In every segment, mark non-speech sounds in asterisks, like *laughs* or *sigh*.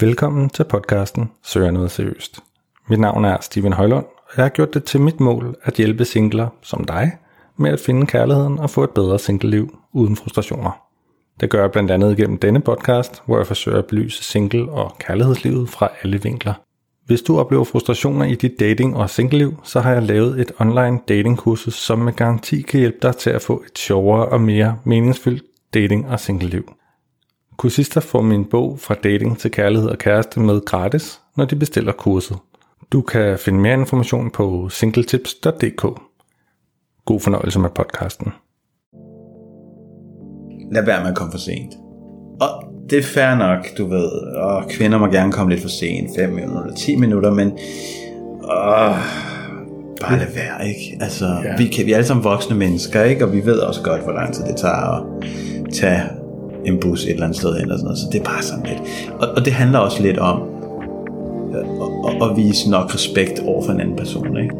Velkommen til podcasten Søger noget seriøst. Mit navn er Steven Højlund, og jeg har gjort det til mit mål at hjælpe singler som dig med at finde kærligheden og få et bedre singleliv uden frustrationer. Det gør jeg blandt andet gennem denne podcast, hvor jeg forsøger at belyse single- og kærlighedslivet fra alle vinkler. Hvis du oplever frustrationer i dit dating- og singleliv, så har jeg lavet et online datingkursus, som med garanti kan hjælpe dig til at få et sjovere og mere meningsfyldt dating- og singleliv. Kursister får min bog fra dating til kærlighed og kæreste med gratis, når de bestiller kurset. Du kan finde mere information på singletips.dk. God fornøjelse med podcasten. Lad være med at komme for sent. Og det er fair nok, du ved, og kvinder må gerne komme lidt for sent, 5 minutter, 10 minutter, men åh, bare lad være, ikke? Altså, ja. vi, kan, vi er alle sammen voksne mennesker, ikke? Og vi ved også godt, hvor lang tid det tager at tage en bus et eller andet sted hen og sådan noget, så det er bare sådan lidt. Og, og det handler også lidt om øh, at, at, at vise nok respekt over for en anden person, ikke?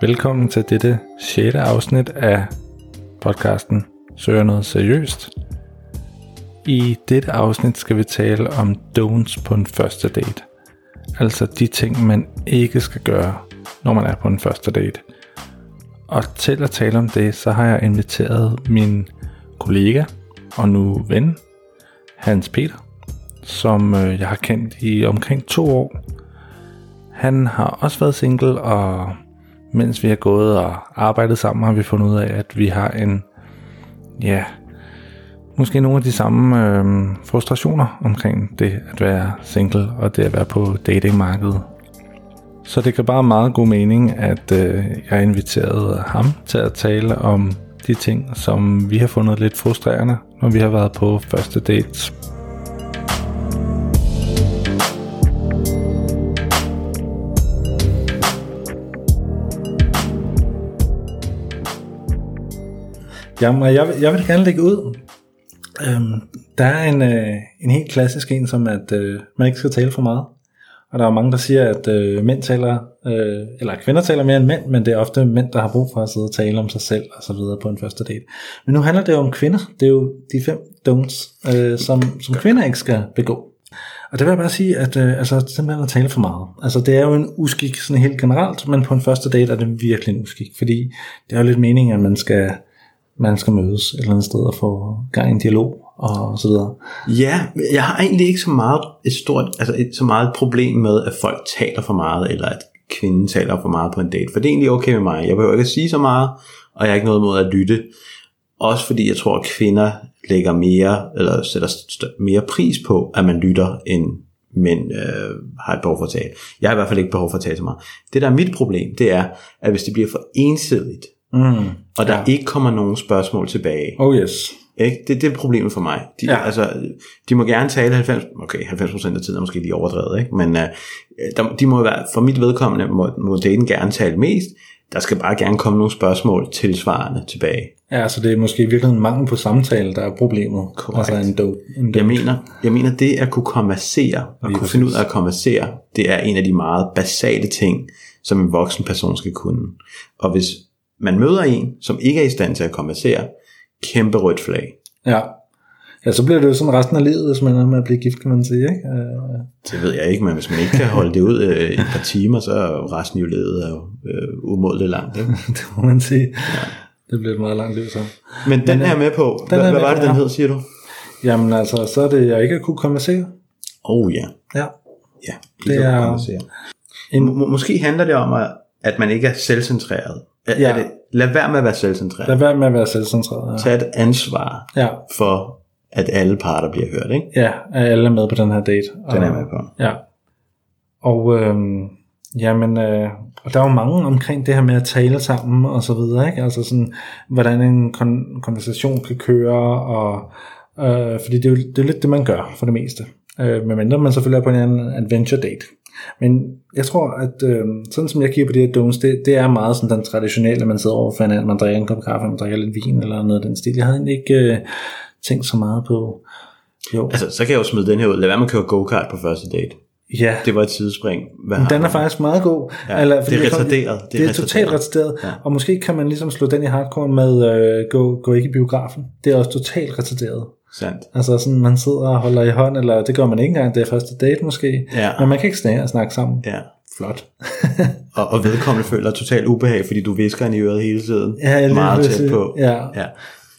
Velkommen til dette 6. afsnit af podcasten Søger noget seriøst. I dette afsnit skal vi tale om don'ts på en første date. Altså de ting, man ikke skal gøre, når man er på en første date. Og til at tale om det, så har jeg inviteret min kollega og nu ven, Hans Peter, som øh, jeg har kendt i omkring to år. Han har også været single, og mens vi har gået og arbejdet sammen, har vi fundet ud af, at vi har en, ja, måske nogle af de samme øh, frustrationer omkring det at være single og det at være på datingmarkedet. Så det kan bare meget god mening, at øh, jeg inviterede ham til at tale om de ting, som vi har fundet lidt frustrerende, når vi har været på første dates. Jamen, jeg, vil, jeg vil gerne lægge ud. Øhm, der er en, øh, en helt klassisk en, som at øh, man ikke skal tale for meget. Og der er mange, der siger, at øh, mænd taler, øh, eller kvinder taler mere end mænd, men det er ofte mænd, der har brug for at sidde og tale om sig selv og så videre på en første date. Men nu handler det jo om kvinder. Det er jo de fem don'ts, øh, som, som kvinder ikke skal begå. Og det vil jeg bare sige, at øh, altså, simpelthen at tale for meget. Altså det er jo en uskik sådan helt generelt, men på en første date er det virkelig en uskik, fordi det er jo lidt meningen, at man skal man skal mødes et eller andet sted og få gang i en dialog og så videre. Ja, jeg har egentlig ikke så meget et stort, altså et, så meget et problem med, at folk taler for meget, eller at kvinden taler for meget på en date, for det er egentlig okay med mig. Jeg behøver ikke at sige så meget, og jeg har ikke noget mod at lytte. Også fordi jeg tror, at kvinder lægger mere, eller sætter mere pris på, at man lytter, end mænd øh, har et behov for at tale. Jeg har i hvert fald ikke behov for at tale så meget. Det der er mit problem, det er, at hvis det bliver for ensidigt, Mm, og der ja. ikke kommer nogen spørgsmål tilbage. Oh yes. Ikke? Det, det er problemet for mig. De, Ja. altså, de må gerne tale 90, okay, 90% af tiden er måske lige overdrevet, ikke? men uh, der, de må være, for mit vedkommende må, må daten gerne tale mest. Der skal bare gerne komme nogle spørgsmål tilsvarende tilbage. Ja, altså det er måske i virkeligheden mangel på samtale, der er problemet. Korrekt. Altså en do, en do. Jeg mener, jeg mener det at kunne konversere, og kunne finde ud af at konversere, det er en af de meget basale ting, som en voksen person skal kunne. Og hvis man møder en, som ikke er i stand til at konversere, kæmpe rødt flag. Ja. Ja, så bliver det jo sådan resten af livet, hvis man er med at blive gift, kan man sige, ikke? Uh, Det ved jeg ikke, men hvis man ikke kan holde det ud øh, et par timer, så er resten jo levet af øh, umådeligt langt. Ikke? *laughs* det må man sige. Ja. Det bliver et meget langt liv så. Men den er jeg med på. den Hvad, er hvad var det, den hed, siger du? Jamen altså, så er det, jeg ikke kunne konversere. Oh ja. Ja. ja Det er- En... Må, måske handler det om, at man ikke er selvcentreret. Er, Ja. er det, lad være med at være selvcentreret. Lad være med at være selvcentreret. Tag et ansvar Ja. for, at alle parter bliver hørt. Ikke? Ja, at alle er med på den her date. Den er med på. Ja. Og øhm, jamen, øh, og der er jo mange omkring det her med at tale sammen og så videre, ikke? Altså sådan, hvordan en kon- konversation kan køre, og øh, fordi det er, jo, det er jo lidt det, man gør for det meste. Øh, medmindre man selvfølgelig er på en anden adventure date. Men jeg tror, at øh, sådan som jeg kigger på de her don'ts, det, det er meget sådan den traditionelle, at man sidder over for hinanden, man drikker en kop kaffe, man drikker lidt vin eller noget af den stil. Jeg havde egentlig ikke øh, tænkt så meget på, Jo. Altså, så kan jeg jo smide den her ud. Lad være med at køre go-kart på første date. Ja, Det var et sidespring. Hvad den er faktisk meget god. Ja, det er retarderet. Det er, totalt retarderet. Ja. Og måske kan man ligesom slå den i hardcore med øh, gå, gå ikke i biografen. Det er også totalt retarderet. Sandt. Altså sådan, man sidder og holder i hånd, eller det gør man ikke engang, det er første date måske. Ja. Men man kan ikke og snakke sammen. Ja. Flot. *laughs* Og, og vedkommende føler totalt ubehag, fordi du visker hende i øret hele tiden. Ja, lige Meget tæt på. Ja. ja.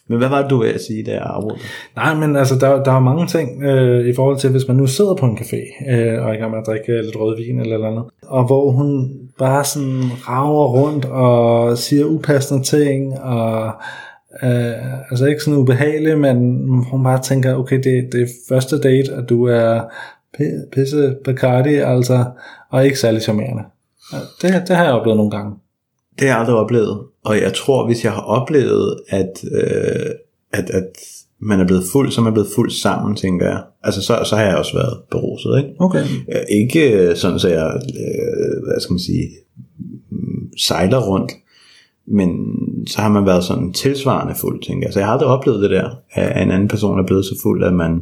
Men hvad var det, du ville sige, da jeg afbrød dig? Nej, men altså, der, der er mange ting øh, i forhold til, hvis man nu sidder på en café, øh, og er i gang med at drikke lidt rødvin eller eller andet, og hvor hun bare sådan rager rundt og siger upassende ting, og øh, altså ikke sådan ubehagelig, men hun bare tænker, okay, det, det er første date, og du er pi- pisse Bacardi, altså, og ikke særlig charmerende. Det, det har jeg oplevet nogle gange. Det har jeg aldrig oplevet. Og jeg tror, hvis jeg har oplevet, at, øh, at, at man er blevet fuld, så er man blevet fuld sammen, tænker jeg. Altså, så, så har jeg også været beruset, ikke? Okay. Øh, Ikke sådan, så jeg, øh, hvad skal man sige, sejler rundt, men så har man været sådan tilsvarende fuld, tænker jeg. Så jeg har aldrig oplevet det der, at en anden person er blevet så fuld, at man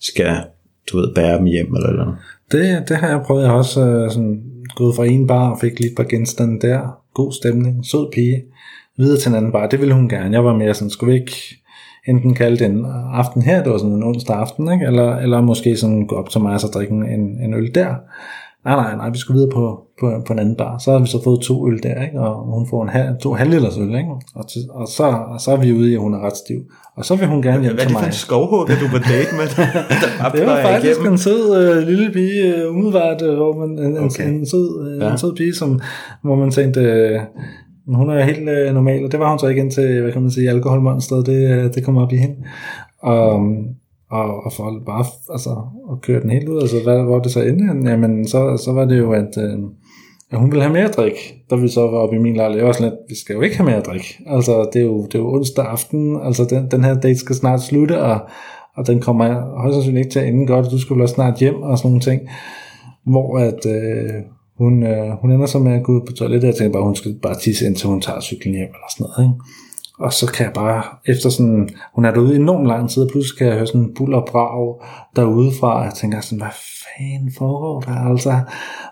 skal, du ved, bære dem hjem eller eller. Det, det har jeg prøvet. Jeg har også øh, sådan, gået fra en bar og fik lige et par genstande der. God stemning, sød pige. Videre til en anden bar. Det ville hun gerne. Jeg var mere sådan, skulle vi ikke enten kalde den aften her, det var sådan en onsdag aften, ikke? Eller, eller måske sådan gå op til mig og så drikke en, en øl der. Nej, nej, nej, vi skulle videre på, på, på en anden bar. Så har vi så fået to øl der, ikke? og hun får en halv, to halvliters øl, ikke? Og, til, og, så, og så er vi ude i, at hun er ret stiv. Og så vil hun gerne hjem Hvad er til det for mig. en skovhugger, du på date med? *laughs* Det var faktisk igennem? en sød øh, lille pige, øh, umiddelbart, øh, hvor man, en, Okay. en, en, sød, øh, Ja. en sød pige, som, hvor man tænkte, øh, hun er helt øh, normal, og det var hun så ikke indtil, hvad kan man sige, alkoholmonstret, det, øh, det kom op i hende. Og, og, og for bare altså, at køre den helt ud, altså hvad, hvor det så endte, jamen så, så var det jo, at, øh, at hun ville have mere drik, da vi så var oppe i min lejlighed. Jeg var sådan lidt, vi skal jo ikke have mere drik. Altså, det er jo, det er jo onsdag aften, altså den, den her date skal snart slutte, og, og den kommer højst sandsynligt ikke til at ende godt, du skal vel også snart hjem og sådan nogle ting. Hvor at øh, hun, øh, hun ender så med at gå ud på toilettet, og jeg tænker bare, hun skal bare tisse indtil hun tager cyklen hjem eller sådan noget. Ikke? Og så kan jeg bare, efter sådan, hun er derude enormt lang tid, og pludselig kan jeg høre sådan en buller og brag derude fra, og jeg tænker sådan, hvad fanden foregår der altså?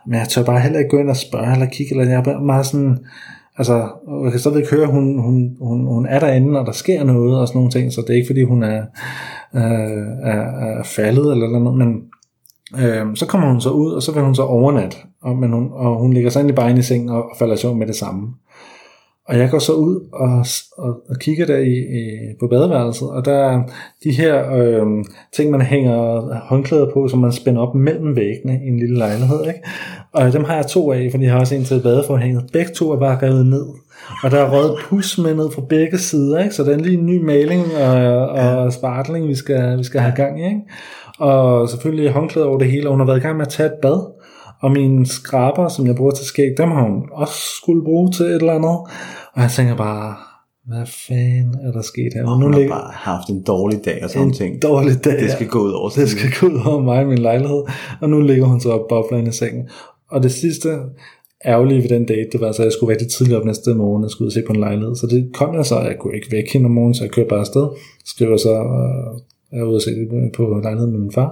Men jeg tør bare heller ikke gå ind og spørge, eller kigge, eller jeg er bare meget sådan, altså, jeg kan stadigvæk høre, hun, hun, hun, hun er derinde, og der sker noget, og sådan nogle ting, så det er ikke fordi, hun er, øh, er, er faldet, eller noget, men Øh, så kommer hun så ud, og så vil hun så overnat, og, men hun, og hun ligger så egentlig bare inde i sengen og, og falder i søvn med det samme. Og jeg går så ud og, og, og kigger der i, i, på badeværelset, og der er de her øh, ting, man hænger håndklæder på, som man spænder op mellem væggene i en lille lejlighed. Ikke? Og dem har jeg to af, fordi jeg har også en til badeforhænget. Begge to er bare revet ned. Og der er røget pus med ned fra begge sider, ikke? så det er lige en ny maling og, og spartling, vi skal, vi skal have gang i. Ikke? Og selvfølgelig håndklæder over det hele, og hun har været i gang med at tage et bad. Og mine skraber, som jeg bruger til skæg, dem har hun også skulle bruge til et eller andet. Og jeg tænker bare, hvad fanden er der sket her? Og nu hun har ligger bare haft en dårlig dag og sådan en ting. dårlig dag. Det skal gå ud over Det skal gå ud over mig og min lejlighed. Og nu ligger hun så op bobler i sengen. Og det sidste ærgerlige ved den date, det var så, at jeg skulle være lidt tidligt op næste morgen, og skulle ud og se på en lejlighed. Så det kom jeg så, jeg kunne ikke vække hende om morgenen, så jeg kørte bare afsted. Skriver så, øh, jeg er ude og se på lejligheden med min far,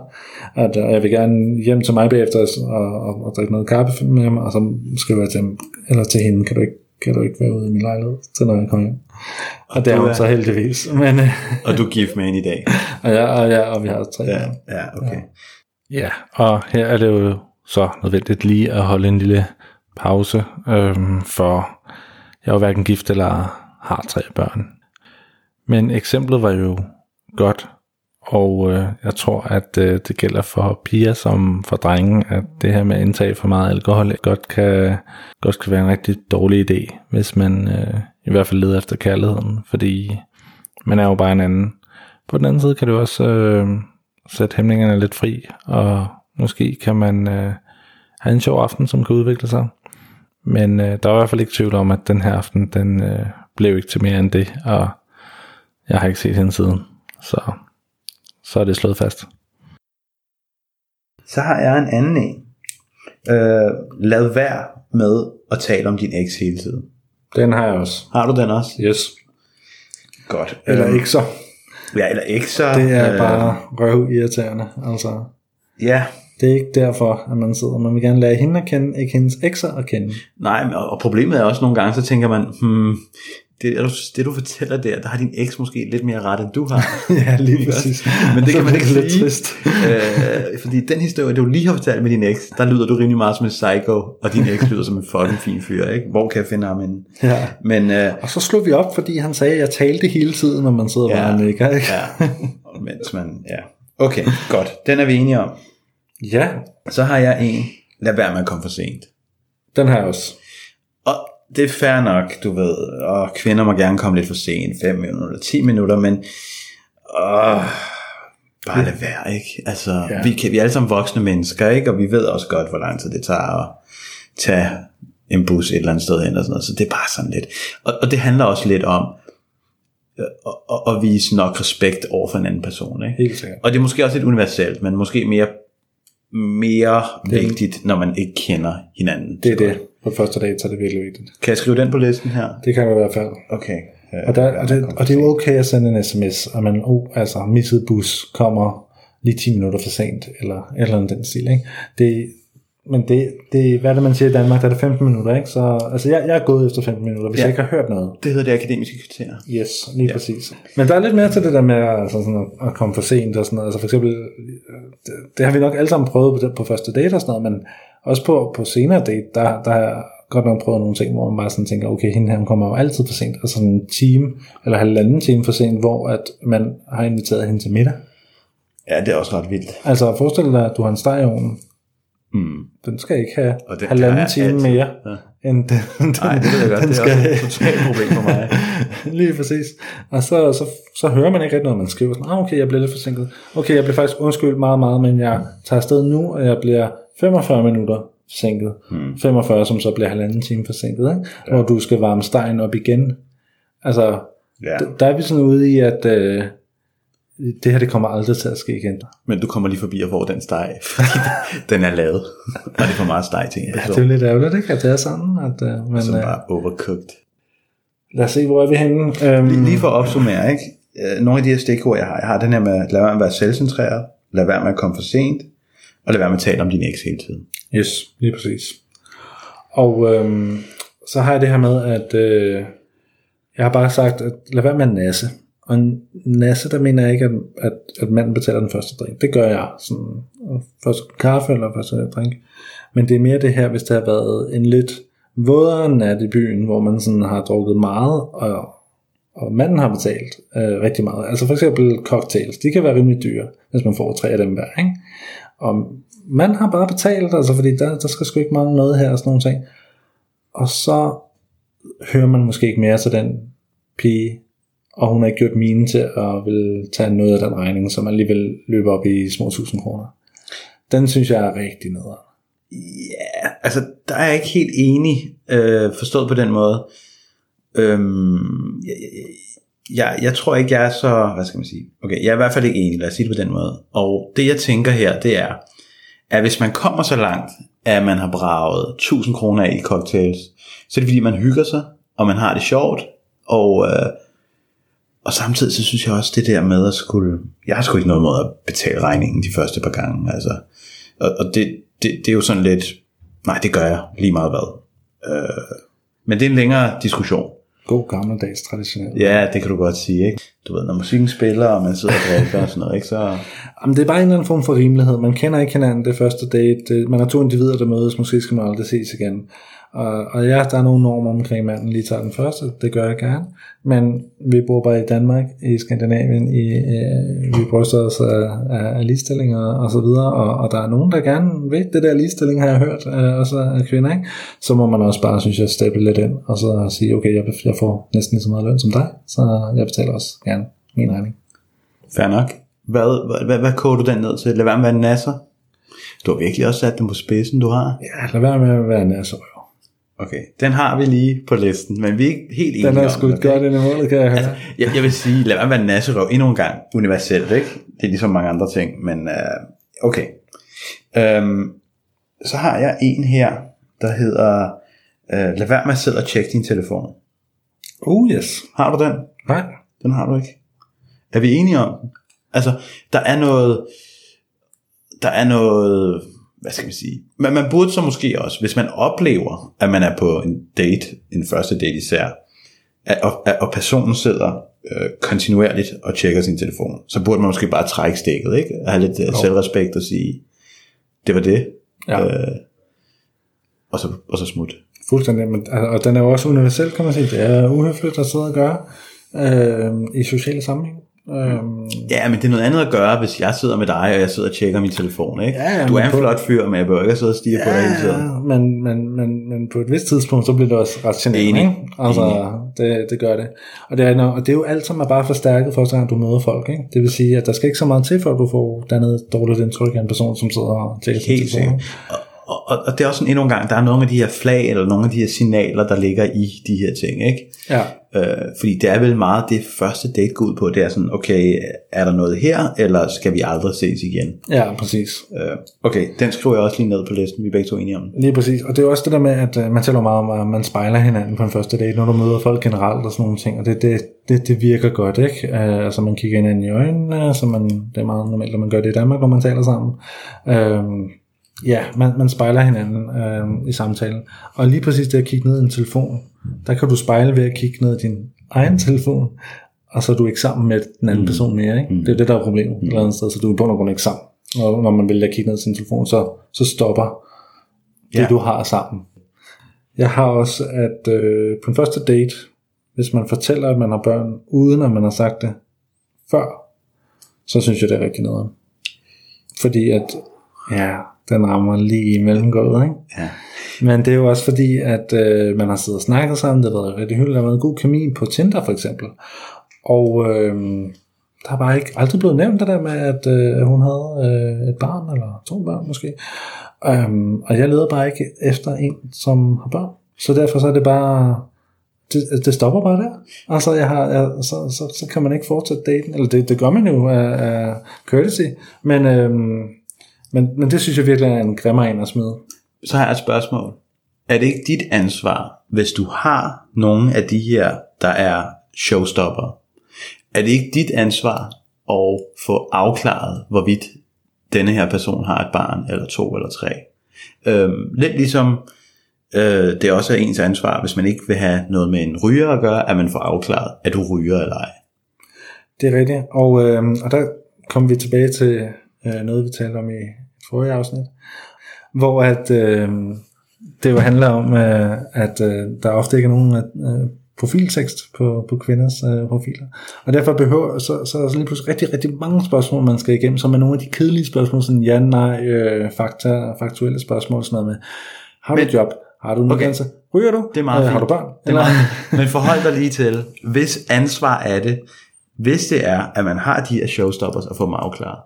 at øh, jeg vil gerne hjem til mig bagefter og, og, og drikke noget kaffe med ham, og så skriver jeg til, ham, eller til hende, kan du ikke, kan du ikke være ude i min lejlighed, til når jeg kommer hjem. Og det er hun så heldigvis. *laughs* Men, øh, *laughs* Og du er gift med hende i dag. *laughs* og, ja, og, ja, og vi har tre Ja, ja okay. Ja, og her er det jo så nødvendigt lige at holde en lille pause, øhm, for jeg er jo hverken gift eller har tre børn. Men eksemplet var jo godt, og øh, jeg tror, at øh, det gælder for piger som for drenge, at det her med at indtage for meget alkohol godt kan, godt kan være en rigtig dårlig idé, hvis man øh, i hvert fald leder efter kærligheden, fordi man er jo bare en anden. På den anden side kan det også øh, sætte hæmningerne lidt fri, og måske kan man øh, have en sjov aften, som kan udvikle sig. Men øh, der er i hvert fald ikke tvivl om, at den her aften, den øh, blev ikke til mere end det, og jeg har ikke set hende siden. Så, så er det slået fast. Så har jeg en anden en. Øh, lad være med at tale om din eks hele tiden. Den har jeg også. Har du den også? Yes. Godt. Eller Øhm, ikke så. Ja, eller ekser. Det er øh, bare røv irriterende. Altså, Ja, det er ikke derfor, at man sidder. Man vil gerne lære hende at kende, ikke hendes ekser at kende. nej, og problemet er også nogle gange, så tænker man, hmm, det, er du- det du fortæller der, der har din eks måske lidt mere ret, end du har. *laughs* ja, lige præcis. Men det kan man ikke det lidt sige. trist. øh, fordi den historie, du lige har fortalt med din eks, der lyder du rimelig meget som en psycho, og din eks lyder som en fucking fin fyr, ikke? Hvor kan jeg finde ham henne? Ja. Men øh, Og så slog vi op, fordi han sagde, at jeg talte hele tiden, når man sidder Ja. bare nikker, ikke? ja, mens man, ja. Okay, godt. Den er vi enige om. ja, Så har jeg en, lad være med at komme for sent. den her også. Det er fair nok, du ved, og kvinder må gerne komme lidt for sent, 5 minutter, 10 minutter, men åh, bare lad være, ikke? Altså, ja. Vi, kan, vi er alle sammen voksne mennesker, ikke? Og vi ved også godt, hvor lang tid det tager at tage en bus et eller andet sted hen og sådan noget, så det er bare sådan lidt. Og, og det handler også lidt om øh, at, at, at vise nok respekt over for en anden person, ikke? Helt sikkert. Og det er måske også lidt universelt, men måske mere, mere vigtigt, når man ikke kender hinanden. Det er det. På første dag, så er det virkelig vigtigt. Kan jeg skrive den på listen her? Det kan du i hvert fald. Okay. Og, der, og, det, og det er jo okay at sende en sms, og man, oh, altså, misset bus kommer lige 10 minutter for sent, eller eller andet den stil, ikke? Det, men det, det, hvad er det, man siger i Danmark, der er det 15 minutter, ikke? Så, altså, jeg, jeg er gået efter 15 minutter, hvis Ja. jeg ikke har hørt noget. Det hedder det akademiske kriterier. Yes, lige ja. præcis. Men der er lidt mere til det der med altså sådan at, at komme for sent og sådan noget. Altså for eksempel, det, det har vi nok alle sammen prøvet på, på første date og sådan noget, men også på, på senere date, der, der har jeg godt nok prøvet nogle ting, hvor man bare sådan tænker, okay, hende her hun kommer jo altid for sent, og sådan en time eller halvanden time for sent, hvor at man har inviteret hende til middag. Ja, det er også ret vildt. Altså forestil dig, at du har en steg i ovnen. Mm. Den skal ikke have Og den halvanden time altid. mere, Ja. end den, den, Nej, det ved jeg godt. den Det er også et totalt problem for mig. *laughs* Lige præcis. Og så, så, så hører man ikke rigtig noget, man skriver sådan, ah, okay, jeg bliver lidt forsinket. Okay, jeg bliver faktisk undskyldt meget, meget, men jeg tager afsted nu, og jeg bliver 45 minutter forsinket. Hmm. 45, som så bliver halvanden time forsinket, ikke? Ja. hvor du skal varme stegen op igen. Altså, Ja. d- der er vi sådan ude i, at øh, det her, det kommer aldrig til at ske igen. Men du kommer lige forbi og får den steg, fordi *laughs* den er lavet. Og det er for meget steg en Ja, det er jo lidt ærgerligt, ikke? At det er sådan. At, øh, men Som øh, bare overcooked. lad os se, hvor er vi henne. Øhm, Lige, lige for at opsummere, ikke? Øh, Nogle af de her stikord, jeg har. Jeg har den her med, lad være med at være selvcentreret, lad være med at komme for sent, og lad være med at tale om din eks hele tiden. Yes, lige præcis. Og øhm, så har jeg det her med, at øh, jeg har bare sagt, at lad være med at nasse. Og nasse, der mener jeg ikke, at, at, at manden betaler den første drink. Det gør jeg. Sådan, første kaffe eller første drink. Men det er mere det her, hvis der har været en lidt vådere nat i byen, hvor man sådan har drukket meget, og, og manden har betalt øh, rigtig meget. Altså for eksempel cocktails, de kan være rimelig dyre, hvis man får tre af dem hver. Ikke? Og man har bare betalt, altså fordi der, der skal sgu ikke mange noget her og sådan nogle ting. Og så hører man måske ikke mere til den pige, og hun har ikke gjort mine til at vil tage noget af den regning, som alligevel løber op i små tusind kroner. Den synes jeg er rigtig nederen. Ja, altså der er jeg ikke helt enig, øh, forstået på den måde. Øhm, jeg, jeg, jeg tror ikke, jeg er så, hvad skal man sige, okay, jeg er i hvert fald ikke enig, lad os sige det på den måde. Og det jeg tænker her, det er, at hvis man kommer så langt, at man har braget 1000 kroner af i cocktails, så er det fordi, man hygger sig, og man har det sjovt, og, øh, og samtidig så synes jeg også det der med at skulle, jeg har sgu ikke noget mod at betale regningen de første par gange, altså, og, og det, det, det er jo sådan lidt, nej det gør jeg lige meget hvad. Øh, men det er en længere diskussion. God gammeldags traditionel. Ja, det kan du godt sige, ikke? Du ved, når musikken spiller, og man sidder og drikker og sådan noget, ikke? Så, Jamen, det er bare en eller anden form for rimelighed. Man kender ikke hinanden det første date. Man har to individer, der mødes. Måske skal man aldrig ses igen. Og, og ja, der er nogle normer omkring manden lige tager den første. Det gør jeg gerne. Men vi bor bare i Danmark, i Skandinavien. I, øh, vi bryster os af, af, af ligestilling og, og så videre. Og, og der er nogen, der gerne vil det der ligestilling, har jeg hørt. Øh, også af kvinder, ikke? Så må man også bare, synes jeg, steppe lidt ind. Og så sige, okay, jeg, jeg får næsten lige så meget løn som dig. Så jeg betaler også gerne min regning. fair nok. Hvad, hvad, hvad, hvad koger du den ned til? Lad være med at være nasser. Du har virkelig også sat den på spidsen, du har. Ja, lad være med at være nasserøv. Okay, den har vi lige på listen, men vi er ikke helt enige Den er det, okay? godt ind i målet, kan jeg høre. Jeg, jeg vil sige, lad være med at nasserøv endnu en gang, universelt, ikke? Det er ligesom mange andre ting, men uh, okay. Um, så har jeg en her, der hedder, uh, lad være med at sidde og tjekke din telefon. Oh yes. Har du den? Nej. Den har du ikke. Er vi enige om den? Altså, der er noget, der er noget, hvad skal man sige, men man burde så måske også, hvis man oplever, at man er på en date, en første date især, at, og, at, og personen sidder øh, kontinuerligt og tjekker sin telefon, så burde man måske bare trække stikket, ikke? Have lidt øh, selvrespekt og sige, det var det. Ja. Øh, og, så, og så smut. Fuldstændig, men, altså, og den er jo også universel, kan man sige. Det er uhøfligt at sidde og gøre øh, i sociale sammenhæng. Øh, Ja, men det er noget andet at gøre, hvis jeg sidder med dig, og jeg sidder og tjekker min telefon, ikke? Ja, ja, du er en på- flot fyr, men jeg behøver ikke at sidde og stige på dig hele tiden. Ja, men, men, men, men på et vist tidspunkt, så bliver det også ret generende, Enig. ikke? Altså, det, det gør det. Og det, er, og det er jo alt sammen bare forstærket første gang, du møder folk, ikke? Det vil sige, at der skal ikke så meget til, før du får dannet et dårligt indtryk af en person, som sidder og tjekker sin Helt telefon. sikkert. Og, og, det er også sådan endnu en gang, der er nogle af de her flag, eller nogle af de her signaler, der ligger i de her ting, ikke? Ja, Øh, fordi det er vel meget det første date går ud på, det er sådan, okay, er der noget her, eller skal vi aldrig ses igen? ja, præcis. Øh, okay, den skriver jeg også lige ned på listen, vi er begge to enige om. Lige præcis. Og det er også det der med, at uh, man taler meget om, at man spejler hinanden på en første date, når du møder folk generelt og sådan nogle ting. Og det, det, det, det virker godt, ikke? Uh, altså man kigger hinanden i øjnene, så man, det er meget normalt, at man gør det i Danmark, når man taler sammen. Uh, ja, man, man spejler hinanden uh, i samtalen. Og lige præcis det at kigge ned i en telefon, der kan du spejle ved at kigge ned i din egen telefon, og så er du ikke sammen med den anden person mere. Ikke? Det er det, der er problemet et eller andet sted, så du er i bund og grund ikke sammen. Og når man vælger at kigge ned i sin telefon, så, så stopper det, Ja. du har sammen. Jeg har også, at øh, på en første date, hvis man fortæller, at man har børn, uden at man har sagt det før, så synes jeg, det er rigtig noget. Fordi at, ja, den rammer lige i mellemgulvet, ikke? Ja. Men det er jo også fordi, at øh, man har siddet og snakket sammen, det har været rigtig hyggeligt, der har været god kemi på Tinder for eksempel. Og øh, der har bare ikke aldrig blevet nævnt det der med, at øh, hun havde øh, et barn, eller to børn måske. Um, og jeg leder bare ikke efter en, som har børn. Så derfor så er det bare, det, det stopper bare der. Altså jeg har, jeg, så, så, så kan man ikke fortsætte daten, eller det, det gør man jo af, af courtesy, men, øhm, men, men det synes jeg virkelig er en grimmer en at smide. Så har jeg et spørgsmål. Er det ikke dit ansvar, hvis du har nogle af de her, der er showstopper, er det ikke dit ansvar at få afklaret, hvorvidt denne her person har et barn, eller to, eller tre? Øhm, lidt ligesom øh, det også er ens ansvar, hvis man ikke vil have noget med en ryger at gøre, at man får afklaret, at du ryger eller ej. Det er rigtigt. Og, øh, og der kommer vi tilbage til øh, noget, vi talte om i et forrige afsnit, hvor at, øh, det jo handler om, øh, at øh, der ofte ikke er nogen øh, profiltekst på, på kvinders øh, profiler. Og derfor behøver, så, så er der lige pludselig rigtig, rigtig mange spørgsmål, man skal igennem, som er nogle af de kedelige spørgsmål, sådan ja, nej, øh, fakta, faktuelle spørgsmål, sådan noget med, har du et job? Har du en Okay. uddannelse? Ryger du? Det er meget øh, Har du fint. børn? Det er meget, men forhold dig lige til, hvis ansvar er det, hvis det er, at man har de her showstoppers og få dem afklaret.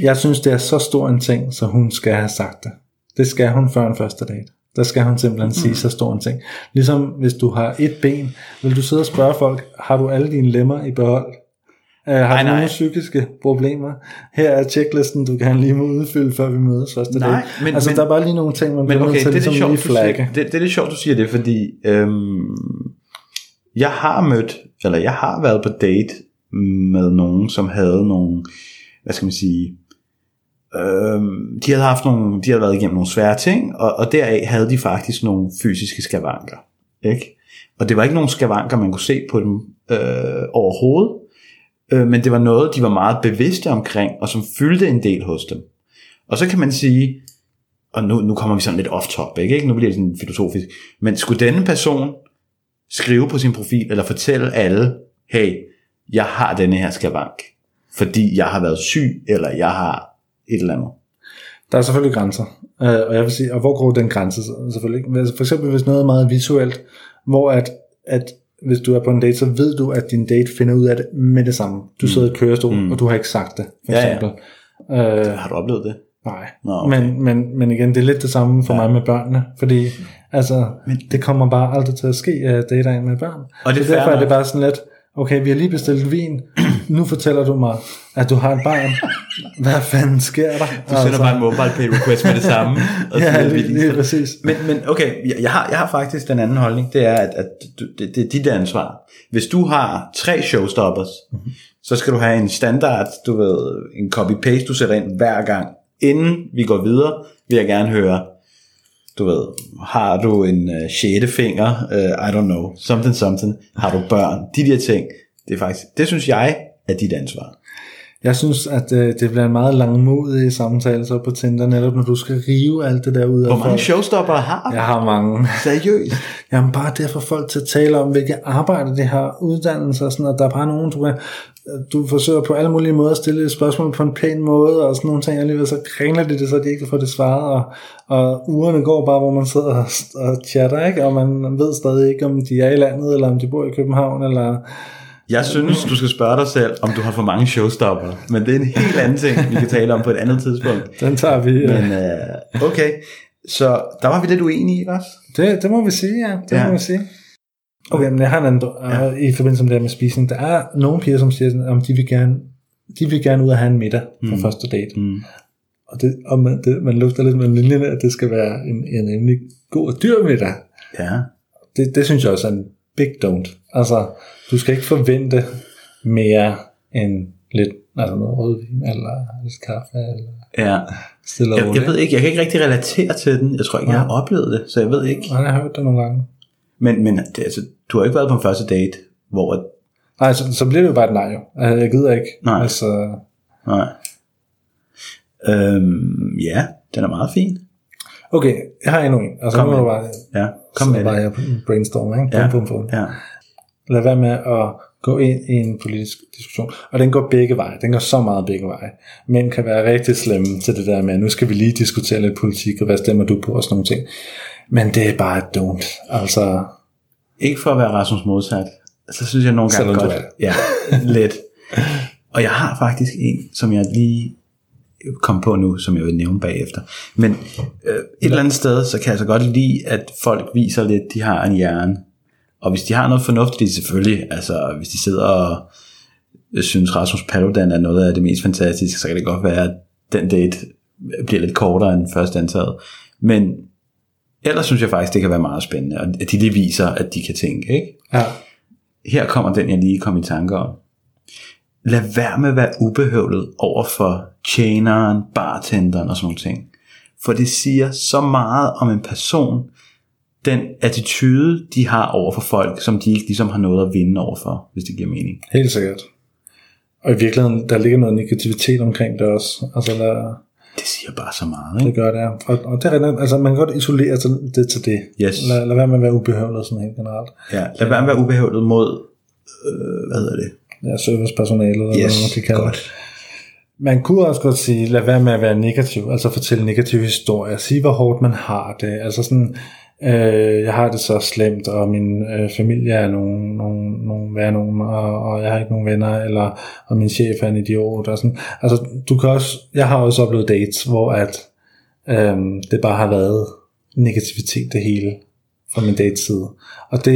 Jeg synes, det er så stor en ting, så hun skal have sagt det. Det skal hun før en første date. Der skal hun simpelthen mm. sige så stor en ting. Ligesom hvis du har et ben, vil du sidde og spørge folk, har du alle dine lemmer i behold? Uh, har Nej, du nogle psykiske problemer? Her er checklisten, du kan lige må udfylde, før vi mødes første Nej, men- altså, men- der er bare lige nogle ting, man bliver okay, nødt til det ligesom lidt lige flagge. det, det er lidt sjovt, du siger det, fordi øhm, jeg har mødt, eller jeg har været på date med nogen, som havde nogle, hvad skal man sige, øhm, de havde haft nogle, de havde været igennem nogle svære ting, og, og deraf havde de faktisk nogle fysiske skavanker. Ikke? Og det var ikke nogle skavanker, man kunne se på dem øh, overhovedet, øh, men det var noget, de var meget bevidste omkring, og som fyldte en del hos dem. Og så kan man sige, og nu, nu kommer vi sådan lidt off-top, ikke? ikke? Nu bliver det sådan filosofisk. Men skulle denne person skrive på sin profil, eller fortælle alle, hey, jeg har denne her skavank, fordi jeg har været syg, eller jeg har et eller andet. Der er selvfølgelig grænser, øh, og jeg vil sige, og hvor går den grænse selvfølgelig? Altså, For eksempel hvis noget er meget visuelt, hvor at, at hvis du er på en date, så ved du, at din date finder ud af det med det samme. Du sidder i kørestol, mm. og du har ikke sagt det, for Ja, ja. eksempel. Øh, Har du oplevet det? nej, Nå, okay. men, men, men igen, det er lidt det samme for ja. mig med børnene, fordi altså, men, det kommer bare aldrig til at ske, at date en med børn. Og det er så derfor er det bare sådan lidt, okay, vi har lige bestilt vin, nu fortæller du mig, at du har et barn. Hvad fanden sker der? Du sender bare en mobile pay request med det samme. *laughs* Og Ja, lige, lige præcis. Men, men okay, jeg, jeg, har, jeg har faktisk den anden holdning, det er, at, at det, det er dit ansvar. Hvis du har tre showstoppers, mm-hmm. så skal du have en standard, du ved, en copy-paste, du sætter ind hver gang. Inden vi går videre, vil jeg gerne høre, du ved, har du en uh, sjette finger, uh, I don't know, something something, har du børn, de der ting, det er faktisk, det synes jeg er dit ansvar. Jeg synes, at øh, det bliver en meget langmodig samtale så på Tinder, netop når du skal rive alt det der ud af Hvor mange folk. showstopper har du? Jeg har mange. Seriøst? *laughs* Jamen bare det at få folk til at tale om, hvilke arbejde de har, uddannelse og sådan noget. Der er bare nogen, du, kan, du forsøger på alle mulige måder at stille et spørgsmål på en pæn måde, og sådan nogle ting, og alligevel så kringler de det, så de ikke kan få det svaret, og, og ugerne går bare, hvor man sidder og, og chatter, ikke? og man ved stadig ikke, om de er i landet, eller om de bor i København, eller... Jeg synes, du skal spørge dig selv, om du har for mange showstopper. Men det er en helt anden ting, vi kan tale om på et andet tidspunkt. Den tager vi... øh, Men øh, okay, så der var vi lidt uenige, ikke også? Det, det må vi sige, ja. Det Ja. ja. må vi sige. Okay, men jeg har en anden, ja. i forbindelse med det her med spisning. Der er nogle piger, som siger, sådan, om de vil gerne, de vil gerne ud og have en middag på Mm. første date. Mm. Og, det, og man, det, man lufter lidt med linjerne, at det skal være en, en rimelig god og dyr middag. Ja. Det, det synes jeg også er en big don't. Altså, du skal ikke forvente mere end lidt altså noget rødvin, eller lidt kaffe, eller ja. stille Jeg, jeg ved ikke, jeg kan ikke rigtig relatere til den. Jeg tror ikke, jeg har oplevet det, så jeg ved ikke. Nej, jeg har hørt det nogle gange. Men, men det, altså, du har ikke været på en første date, hvor... Nej, så, så bliver det jo bare et nej jo. Altså, Jeg gider ikke. Nej. Altså, Nej. Øhm, ja, den er meget fin. Okay, jeg har endnu en. Altså, Kom nu med bare, Ja, kom kom med bare det. jeg brainstormer, ikke? Ja, Bum, bum, bum. ja. Lad være med at gå ind i en politisk diskussion. Og den går begge veje. Den går så meget begge veje. Mænd kan være rigtig slemme til det der med, nu skal vi lige diskutere lidt politik, og hvad stemmer du på, og sådan nogle ting. Men det er bare et don't. Altså, Ikke for at være Rasmus modsat, så synes jeg nogle gange godt. Ja, *laughs* lidt. Og jeg har faktisk en, som jeg lige kom på nu, som jeg vil nævne bagefter. Men øh, et eller andet sted, så kan jeg så godt lide, at folk viser lidt, de har en hjerne. Og hvis de har noget fornuftigt, selvfølgelig, altså hvis de sidder og øh, synes Rasmus Paludan er noget af det mest fantastiske, så kan det godt være, at den date bliver lidt kortere end først antaget. Men ellers synes jeg faktisk, det kan være meget spændende, og at de lige viser, at de kan tænke, ikke? ja. Her kommer den, jeg lige kom i tanke om. Lad være med at være ubehøvlet over for tjeneren, bartenderen og sådan nogle ting. For det siger så meget om en person, den attitude, de har over for folk, som de ikke ligesom har noget at vinde over for, hvis det giver mening. Helt sikkert. Og i virkeligheden, der ligger noget negativitet omkring det også. Altså, der, Det siger bare så meget, det ikke? gør det, ja. og, og det er altså man kan godt isolere det til det. Yes. Lad, lad være med at være ubehøvlet sådan helt generelt. Ja, lad være med at være ubehøvlet mod, øh, hvad hedder det? Ja, servicepersonalet, eller hvad man kan kalde det. godt. Man kunne også godt sige, lad være med at være negativ, altså fortælle negative historier, sige hvor hårdt man har det, altså sådan, øh, jeg har det så slemt, og min øh, familie er nogen, nogen, nogen værre nogen, og, og jeg har ikke nogen venner, eller og min chef er en idiot, og sådan, altså du kan også, jeg har også oplevet dates, hvor at øh, det bare har været negativitet det hele fra min dateside, og det,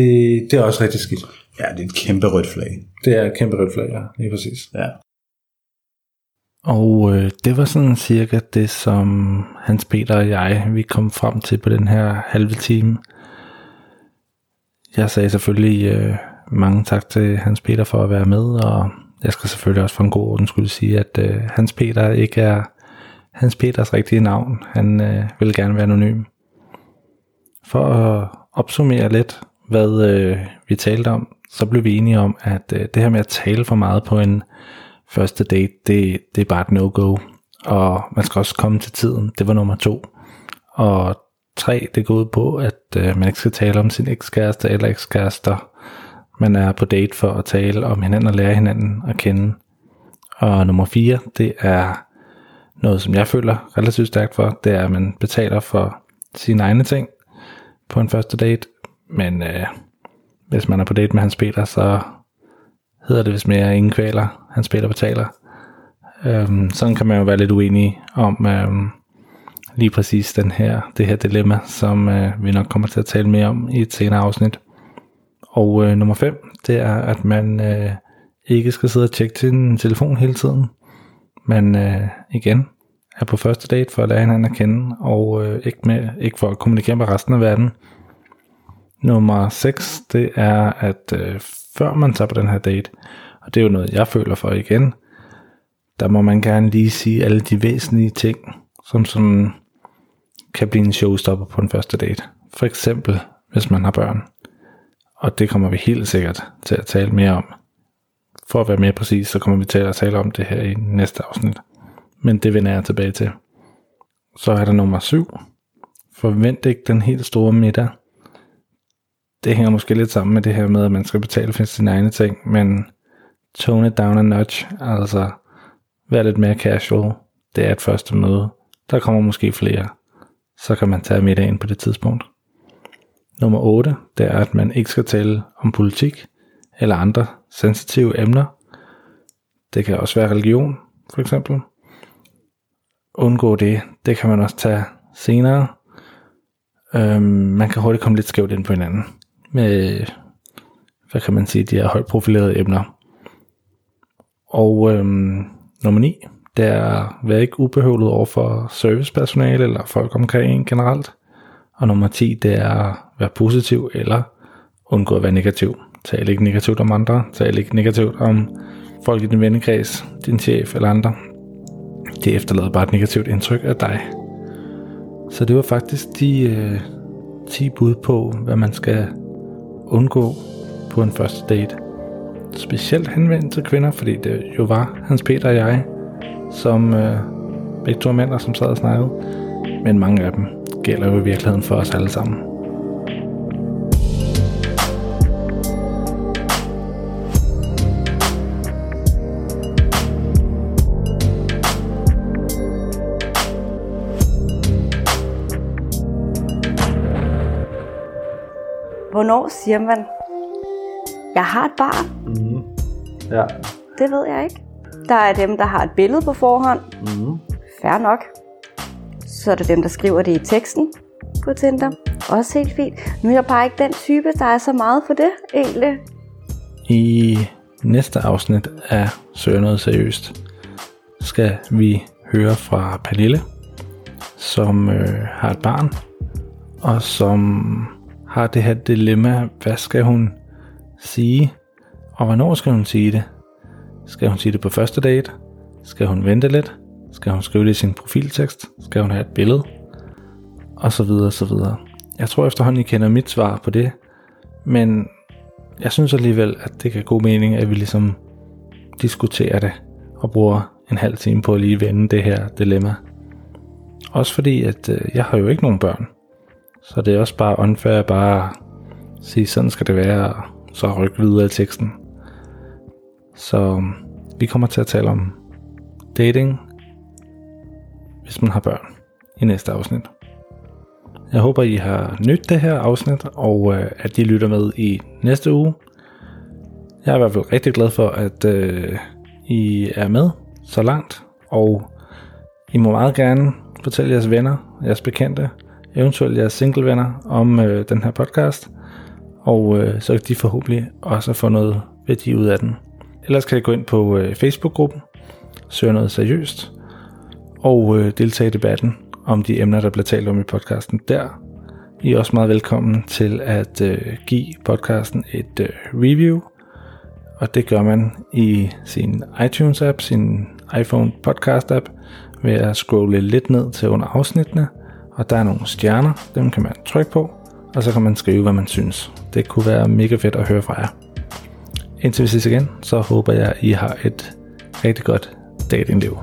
det er også rigtig skidt. Ja, det er et kæmpe rødt flag. Det er et kæmpe rødt flag, ja, lige præcis. Ja. Og øh, det var sådan cirka det, som Hans Peter og jeg, vi kom frem til på den her halve time. Jeg sagde selvfølgelig øh, mange tak til Hans Peter for at være med, og jeg skal selvfølgelig også for en god orden skulle sige, at øh, Hans Peter ikke er Hans Peters rigtige navn. Han øh, vil gerne være anonym. For at opsummere lidt, hvad øh, vi talte om, så blev vi enige om, at øh, det her med at tale for meget på en første date, det, det er bare et no-go. Og man skal også komme til tiden. Det var nummer to. Og tre, det går ud på, at øh, man ikke skal tale om sin ekskæreste eller ekskærester. Man er på date for at tale om hinanden og lære hinanden at kende. Og nummer fire, det er noget, som jeg føler relativt stærkt for, det er, at man betaler for sine egne ting på en første date. Men øh, hvis man er på date med Hans Peter, så hedder det hvis mere ingen kvaler, Han spiller betaler. Øhm, sådan kan man jo være lidt uenig om øhm, lige præcis den her, det her dilemma, som øh, vi nok kommer til at tale mere om i et senere afsnit. Og øh, nummer 5, det er, at man øh, ikke skal sidde og tjekke sin telefon hele tiden. Men øh, igen, er på første date for at lære hinanden at kende, og øh, ikke, med, ikke for at kommunikere med resten af verden. Nummer 6, det er, at øh, før man tager på den her date, og det er jo noget, jeg føler for igen, der må man gerne lige sige alle de væsentlige ting, som sådan kan blive en showstopper på en første date. For eksempel, hvis man har børn. Og det kommer vi helt sikkert til at tale mere om. For at være mere præcis, så kommer vi til at tale om det her i næste afsnit. Men det vender jeg tilbage til. Så er der nummer 7. Forvent ikke den helt store middag. Det hænger måske lidt sammen med det her med, at man skal betale for sine egne ting, men tone it down a notch, altså vær lidt mere casual. Det er et første møde. Der kommer måske flere. Så kan man tage middagen på det tidspunkt. Nummer 8, det er, at man ikke skal tale om politik eller andre sensitive emner. Det kan også være religion, for eksempel. Undgå det. Det kan man også tage senere. Øhm, man kan hurtigt komme lidt skævt ind på hinanden. Med, hvad kan man sige, de her højt profilerede emner. Og øhm, nummer 9, det er at være ikke ubehøvlet over for servicepersonale eller folk omkring en generelt. Og nummer 10, det er at være positiv eller undgå at være negativ. Tal ikke negativt om andre, tal ikke negativt om folk i din vennekreds, din chef eller andre. Det efterlader bare et negativt indtryk af dig. Så det var faktisk de øh, 10 bud på, hvad man skal undgå på en første date. Specielt henvendt til kvinder, fordi det jo var Hans Peter og jeg, som øh, begge to mænd, som sad og snakkede. Men mange af dem gælder jo i virkeligheden for os alle sammen. Hvornår siger man, jeg har et barn? Mm. Ja. Det ved jeg ikke. Der er dem, der har et billede på forhånd. Mm. Fair nok. Så er der dem, der skriver det i teksten på Tinder. Også helt fint. Nu er jeg bare ikke den type, der er så meget for det, egentlig. I næste afsnit af Søger noget seriøst skal vi høre fra Pernille, som øh, har et barn, og som har det her dilemma, hvad skal hun sige, og hvornår skal hun sige det? Skal hun sige det på første date? Skal hun vente lidt? Skal hun skrive det i sin profiltekst? Skal hun have et billede? Og så videre, og så videre. Jeg tror efterhånden, I kender mit svar på det, men jeg synes alligevel, at det kan god mening, at vi ligesom diskuterer det og bruger en halv time på at lige vende det her dilemma. Også fordi, at øh, jeg har jo ikke nogen børn. Så det er også bare unfair bare sige, sådan skal det være, og så rykke videre i teksten. Så øhm, vi kommer til at tale om dating, hvis man har børn, i næste afsnit. Jeg håber, I har nydt det her afsnit, og øh, at I lytter med i næste uge. Jeg er i hvert fald rigtig glad for, at øh, I er med så langt, og I må meget gerne fortælle jeres venner, jeres bekendte, eventuelt jeres singlevenner om øh, den her podcast, og øh, så kan de forhåbentlig også få noget værdi ud af den. Ellers kan I gå ind på øh, Facebook-gruppen, søge noget seriøst, og øh, deltage i debatten om de emner, der bliver talt om i podcasten der. I er også meget velkommen til at øh, give podcasten et øh, review, og det gør man i sin iTunes-app, sin iPhone podcast-app, ved at scrolle lidt ned til under afsnittene, og der er nogle stjerner, dem kan man trykke på, og så kan man skrive, hvad man synes. Det kunne være mega fedt at høre fra jer. Indtil vi ses igen, så håber jeg, I har et rigtig godt datingliv.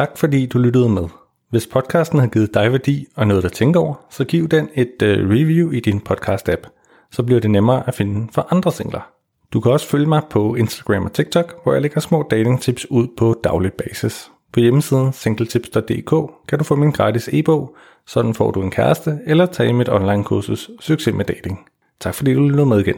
Tak fordi du lyttede med. Hvis podcasten har givet dig værdi og noget at tænke over, så giv den et uh, review i din podcast-app. Så bliver det nemmere at finde for andre singler. Du kan også følge mig på Instagram og TikTok, hvor jeg lægger små datingtips ud på daglig basis. På hjemmesiden singletips.dk kan du få min gratis e-bog, sådan får du en kæreste, eller tage mit online kursus Succes med dating. Tak fordi du lyttede med igen.